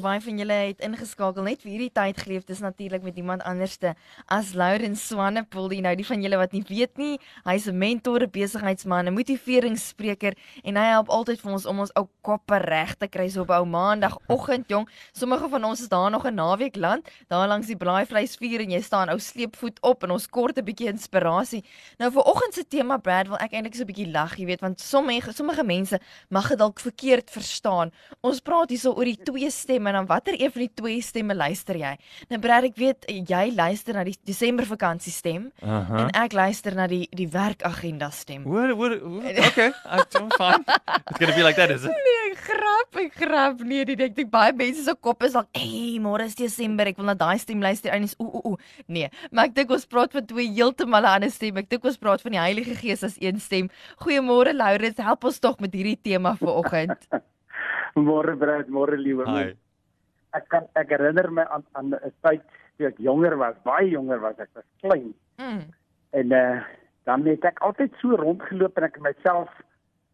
Nou baie van julle het ingeskakel net vir hierdie tyd geleef. Dis natuurlik met iemand anderste as Laurens Swanepoel. Nou die van julle wat nie weet nie, hy's 'n mentor, 'n besigheidsman, 'n motiveringsspreker en hy help altyd vir ons om ons ou koppe reg te kry so op ou maandagooggend, jong. Sommige van ons is daar nog 'n naweek land, daar langs die braaivleisvuur en jy staan ou sleepvoet op en ons kort 'n bietjie inspirasie. Nou vir oggend se tema Brad wil ek eintlik so 'n bietjie lag, jy weet, want sommige sommige mense mag dit dalk verkeerd verstaan. Ons praat hierso oor die twee stemme en dan watter een van die twee stemme luister jy? Nou Brad, ek weet jy luister na die Desember vakansie stem uh. -huh. en ek luister na die die werkagenda stem. What, what, what? Okay, I'm fine. It's gonna be like that, is it? Nee, ek grap, ek grap. Nee, die dink ek baie mense se kop is dalk, "Hey, môre is Desember, ek wil na daai stem luister." En is o o o. Nee, maar ek dink ons praat van twee heeltemal ander stemme. Ek dink ons praat van die Heilige Gees as een stem. Goeiemôre Laurens, help ons tog met hierdie tema vir oggend. Môre Brad, môre liewe mens. Ek kan ek herinner my aan aan 'n tyd toe ek jonger was, baie jonger was, ek was klein. Mm. En eh uh, dan het ek altyd so rondgeloop en ek het myself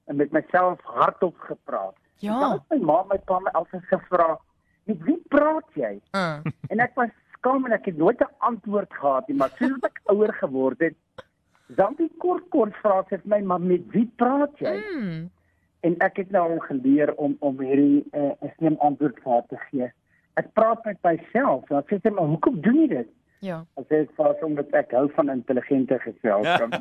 en met myself hardop gepraat. Ja. Dan het my ma my pa my altyd gevra, "Met wie praat jy?" Uh. En ek was skaam en ek het nooit 'n antwoord gehad nie, maar soos ek ouer geword het, dan die kort kort vra sy vir my, "Maar met wie praat jy?" Mm. En ek het nou al geleer om om hierdie eh, 'n uh, slim antwoord vir haar te gee. Ek praat met myself. Dan sê sy, "Maar hoekom doen jy dit?" Ja. Dan sê ek vas omdat ek hou van intelligente geselskap. o,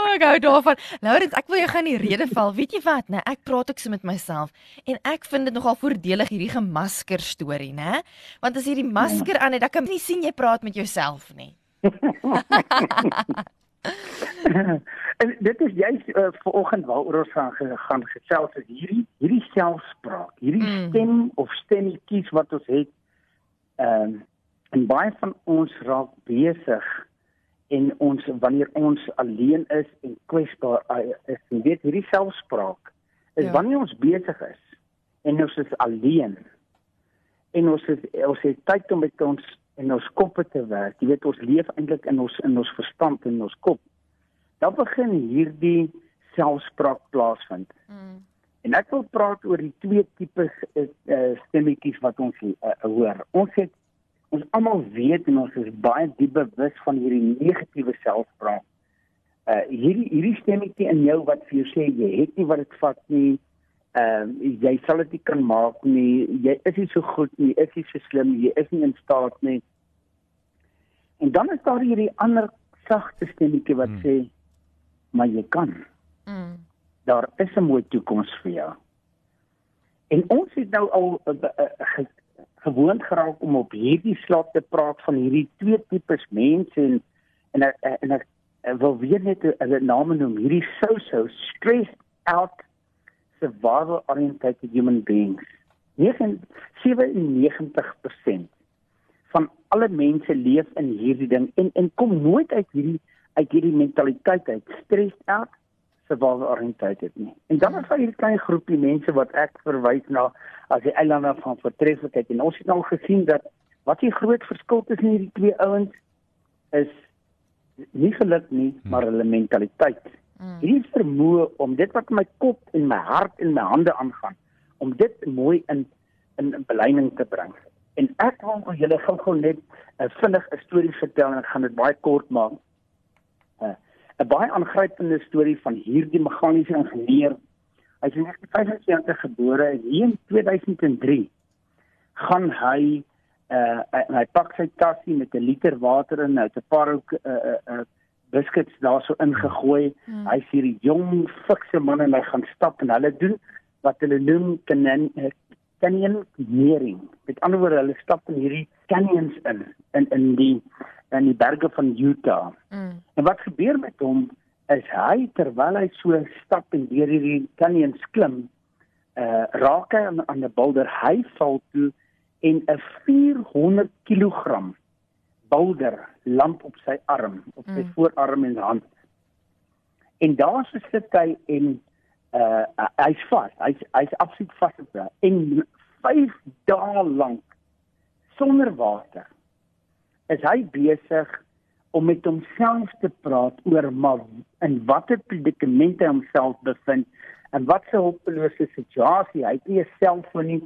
oh, ek hou daarvan. Laurens, ek wil jou gaan die rede val. Weet jy wat, né? Ek praat ook so met myself en ek vind dit nogal voordelig hierdie gemasker storie, né? Want as jy die masker aan het, dan kan jy nie sien jy praat met jouself nie. en dit is juist uh, vir oggend waaroor ons gaan gaan gesels is hierdie hierdie selfspraak, hierdie Mm. stem of stemmetjies wat ons het. Ehm um, en baie van ons raak besig en ons wanneer ons alleen is en kwesbaar uh, is, jy weet hierdie selfspraak is Ja. ja. wanneer ons besig is en ons is alleen en ons is, ons het tyd om met ons in ons koppe te werk. Jy weet ons leef eintlik in ons in ons verstand en ons kop. Dan begin hierdie selfspraak plaasvind. Mm. En ek wil praat oor die twee tipes uh, stemmetjies wat ons uh, hoor. Ons het ons almal weet en ons is baie diep bewus van hierdie negatiewe selfspraak. Uh hierdie hierdie stemmetjie in jou wat vir jou sê jy het nie wat dit vat nie. Ehm uh, jy sal dit nie kan maak nie. Jy is nie so goed nie, is nie so slim, jy is nie in staat nie. En dan is daar hierdie ander sagte stemmetjie wat hmm. sê maar jy kan Mm. daar is 'n mooi toekoms vir jou. En ons het nou al uh, uh, ge, gewoond geraak om op hierdie slag te praat van hierdie twee tipes mense en en ek en ek, wil weer net hulle name noem. Hierdie so-so stressed out survival oriented human beings. 97% van alle mense leef in hierdie ding en en kom nooit uit hierdie uit hierdie mentaliteit uit stressed out survival oriented nie. En dan is daar hierdie klein groepie mense wat ek verwys na as die eilande van voortreffelikheid en ons het nou al gesien dat wat die groot verskil tussen hierdie twee ouens is nie geluk nie, maar hulle mentaliteit. Mm. Hierdie vermoë om dit wat in my kop en my hart en my hande aangaan, om dit mooi in in 'n beleining te bring. En ek wil vir julle gou-gou net 'n vinnig 'n storie vertel en ek gaan dit baie kort maak. 'n 'n baie aangrypende storie van hierdie meganiese ingenieur. Hy is in 1975 gebore en hier in 2003 gaan hy uh en hy pak sy tasie met 'n liter water in, hy het 'n paar ook uh uh, uh biscuits daarso ingegooi. Hmm. Hy's hierdie jong fikse man en hy gaan stap en hulle doen wat hulle noem canyon canyonering. Met ander woorde, hulle stap in hierdie canyons in in in die in die berge van Utah. Mm. En wat gebeur met hom is hy terwyl hy so stap en deur hierdie canyons klim, uh raak hy aan, aan 'n boulder. Hy val toe en 'n 400 kg boulder land op sy arm, op sy Mm. mm. voorarm en hand. En daar so sit hy en uh hy's vas. Hy's hy's absoluut vas op daar. En 5 dae lank sonder water is hy besig om met homself te praat oor maar in watter predikament hy homself bevind en wat sy hulpelose situasie hy het nie 'n selfoon nie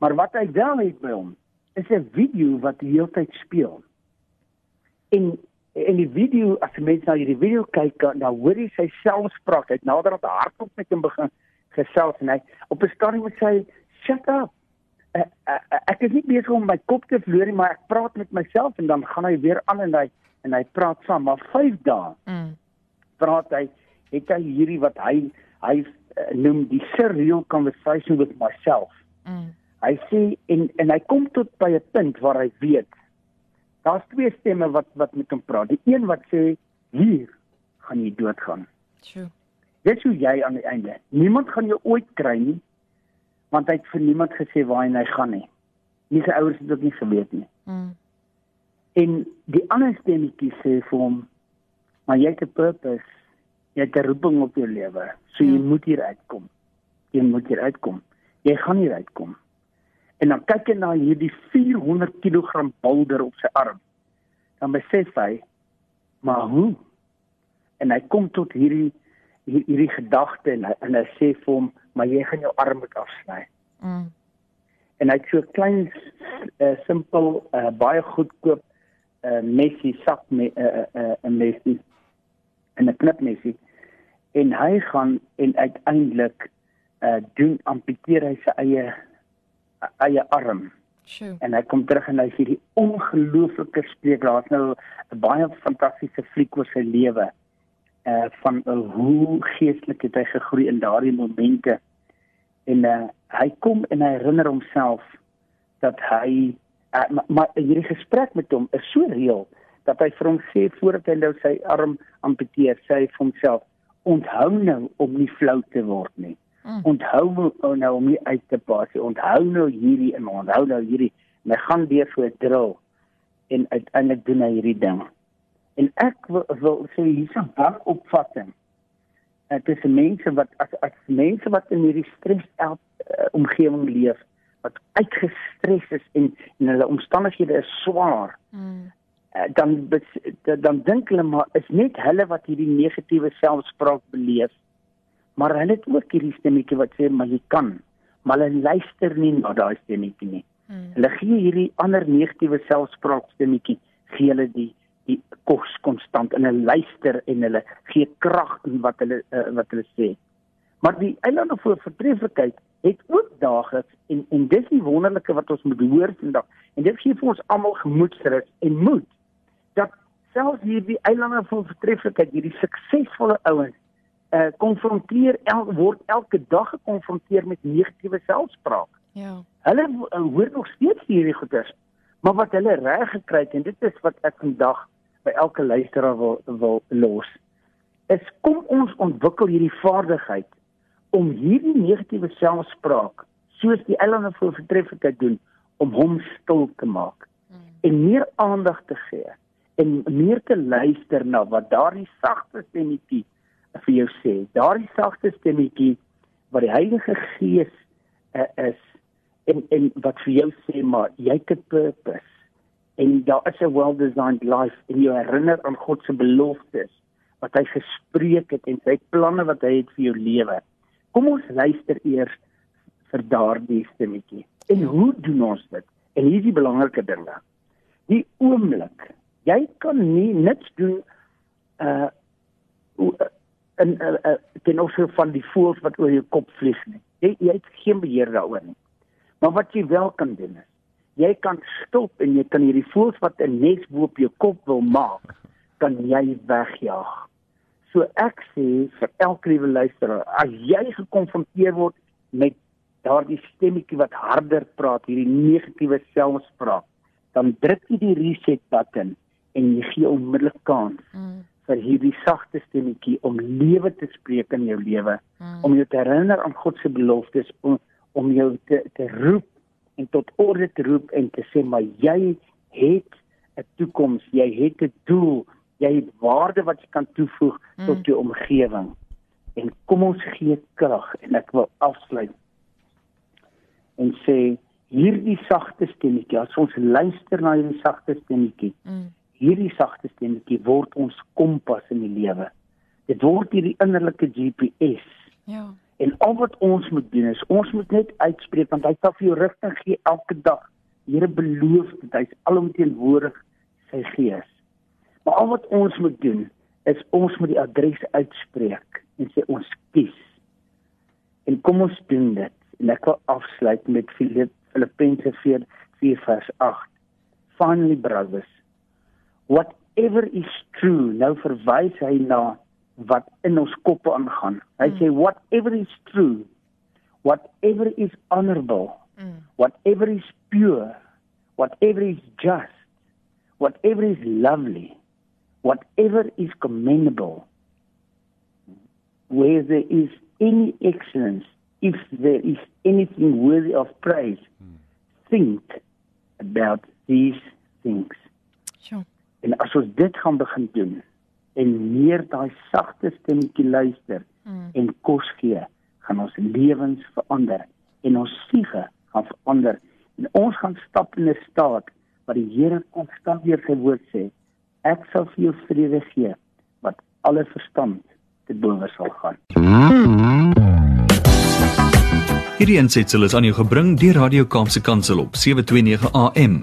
maar wat hy wel het by hom is 'n video wat die hele tyd speel en en die video as mens na hierdie video kyk dan hoor jy sy selfspraak hy het naderhand hardop met hom begin gesels en hy op 'n stadium sê shut up uh, uh, uh, ek is nie besig om my kop te verloor nie maar ek praat met myself en dan gaan hy weer aan en hy en hy praat saam maar 5 dae Mm. praat hy het hy hierdie wat hy hy uh, noem die surreal conversation with myself Mm. hy sê en en hy kom tot by 'n punt waar hy weet daar's twee stemme wat wat met hom praat die een wat sê hier gaan jy doodgaan True. Dis hoe jy aan die einde. Niemand gaan jou ooit kry nie want hy het vir niemand gesê waar hy gaan nie. Nie sy ouers het dit nie geweet nie. Mm. En die ander stemmetjie sê vir hom, maar jy het 'n purpose. Jy het 'n roeping op jou lewe. So jy Ja. moet hier uitkom. Jy moet hier uitkom. Jy gaan hier uitkom. En dan kyk hy na hierdie 400 kg boulder op sy arm. Dan besef hy, maar hoe? En hy kom tot hierdie hier- hierdie gedagte en hy, en hy sê vir hom, maar jy gaan jou arm moet afsny Mm. en hy het so 'n klein uh, simpel uh, baie goedkoop uh, messie sak met 'n uh, uh, uh, messie en 'n knipmessie en hy gaan en uiteindelik uh, doen amputeer hy sy eie eie arm. True. en hy kom terug en hy sê die ongelooflike spreek daar's nou 'n baie fantastiese fliek oor sy lewe uh van uh, hoe geestelik het hy gegroei in daardie momente. En uh, hy kom en hy herinner homself dat hy uh, maar, maar hierdie gesprek met hom is so reël dat hy vir hom sê voordat hy nou sy arm amputeer sê hy vir homself onthou nou om nie flou te word nie Mm. onthou nou, nou om nie uit te pas. Nie onthou nou hierdie en onthou nou hierdie. En hy gaan weer so 'n drill en uiteindelik doen hy hierdie ding. En ek wil, wil sê hier's 'n baie opvatting dit is mense wat as as mense wat in hierdie stres uh, omgewing leef wat uitgestres is en en hulle omstandighede is swaar Mm. uh, dan bes- dan, dan dink hulle maar is net hulle wat hierdie negatiewe selfspraak beleef maar hulle het ook hierdie stemmetjie wat sê maar jy kan. Maar hulle luister nie na daai stemmetjie nie. Mm. hulle gee hierdie ander negatiewe selfspraak stemmetjie gee hulle die die kos konstant en hulle luister en hulle gee krag in wat hulle uh, wat hulle sê. Maar die eilande voor vertreffelikheid het ook dae en en dis die wonderlike wat ons moet hoor vandag. En dit gee vir ons almal gemoedsrus en moed dat selfs hierdie eilande van vertreffelikheid hierdie suksesvolle ouens uh konfronteer el, word elke dag gekonfronteer met negatiewe selfspraak Ja. hulle uh, hoor nog steeds hierdie goeters maar wat hulle reg gekry het en dit is wat ek vandag by elke luisteraar wil wil los is kom ons ontwikkel hierdie vaardigheid om hierdie negatiewe selfspraak soos die eilande voor vertreffelikheid doen om hom stil te maak en meer aandag te gee en meer te luister na wat daardie sagte stemmetjie vir jou sê daardie sagte stemmetjie wat die Heilige Gees uh, is en en wat vir jou sê maar jy het 'n purpose en daar is 'n well-designed life en jy herinner aan God se beloftes wat hy gespreek het en sy planne wat hy het vir jou lewe. Kom ons luister eers vir daardie stemmetjie. En hoe doen ons dit? En hier is die belangrike dinge. Die oomblik. Jy kan nie niks doen uh in uh, uh, ten opsigte van die voëls wat oor jou kop vlieg nie. Jy, jy het geen beheer daaroor nie. Maar wat jy wel kan doen is jy kan stop en jy kan hierdie voëls wat 'n nes bo op jou kop wil maak, kan jy wegjaag. So ek sê vir elke liewe luisteraar, as jy gekonfronteer word met daardie stemmetjie wat harder praat, hierdie negatiewe selfspraak, dan druk jy die reset button en jy gee onmiddellik kans Mm. Vir hierdie sagte stemmetjie om lewe te spreek in jou lewe, Mm. om jou te herinner aan God se beloftes, om, om jou te te roep en tot orde te roep en te sê maar jy het 'n toekoms, jy het 'n doel, jy het waarde wat jy kan toevoeg Mm. tot jou omgewing. En kom ons gee krag en ek wil afsluit en sê hierdie sagte stemmetjie, as ons luister na hierdie sagte stemmetjie, Mm. Hierdie sagte stemmetjie word ons kompas in die lewe. Dit word hierdie innerlike GPS. Ja. En al wat ons moet doen is ons moet net uitspreek want hy sal vir jou rigting gee elke dag. Here beloof dit hy's alomteenwoordig sy gees. Maar al wat ons moet doen is ons moet die adres uitspreek en sê ons kies. En kom ons doen dit. En ek wil afsluit met Filip Filippense 4 4 vers 8. Finally brothers, whatever is true, nou verwys hy na wat in ons koppe aangaan. Hy Mm. sê whatever is true, whatever is honorable, Mm. whatever is pure, whatever is just, whatever is lovely, whatever is commendable, where there is any excellence, if there is anything worthy of praise, think about these things. Sjoe. En as ons dit gaan begin doen en meer daai sagte stemmetjie luister Mm. en kos gee, gaan ons lewens verander en ons siege gaan verander en ons gaan stap in 'n staat waar die Here konstant weer sy woord sê, ek sal vir jou vrede gee wat alle verstand te bowe sal gaan. Hierdie aansetsel is aan jou gebring deur Radio Kaapse Kansel op 729 AM.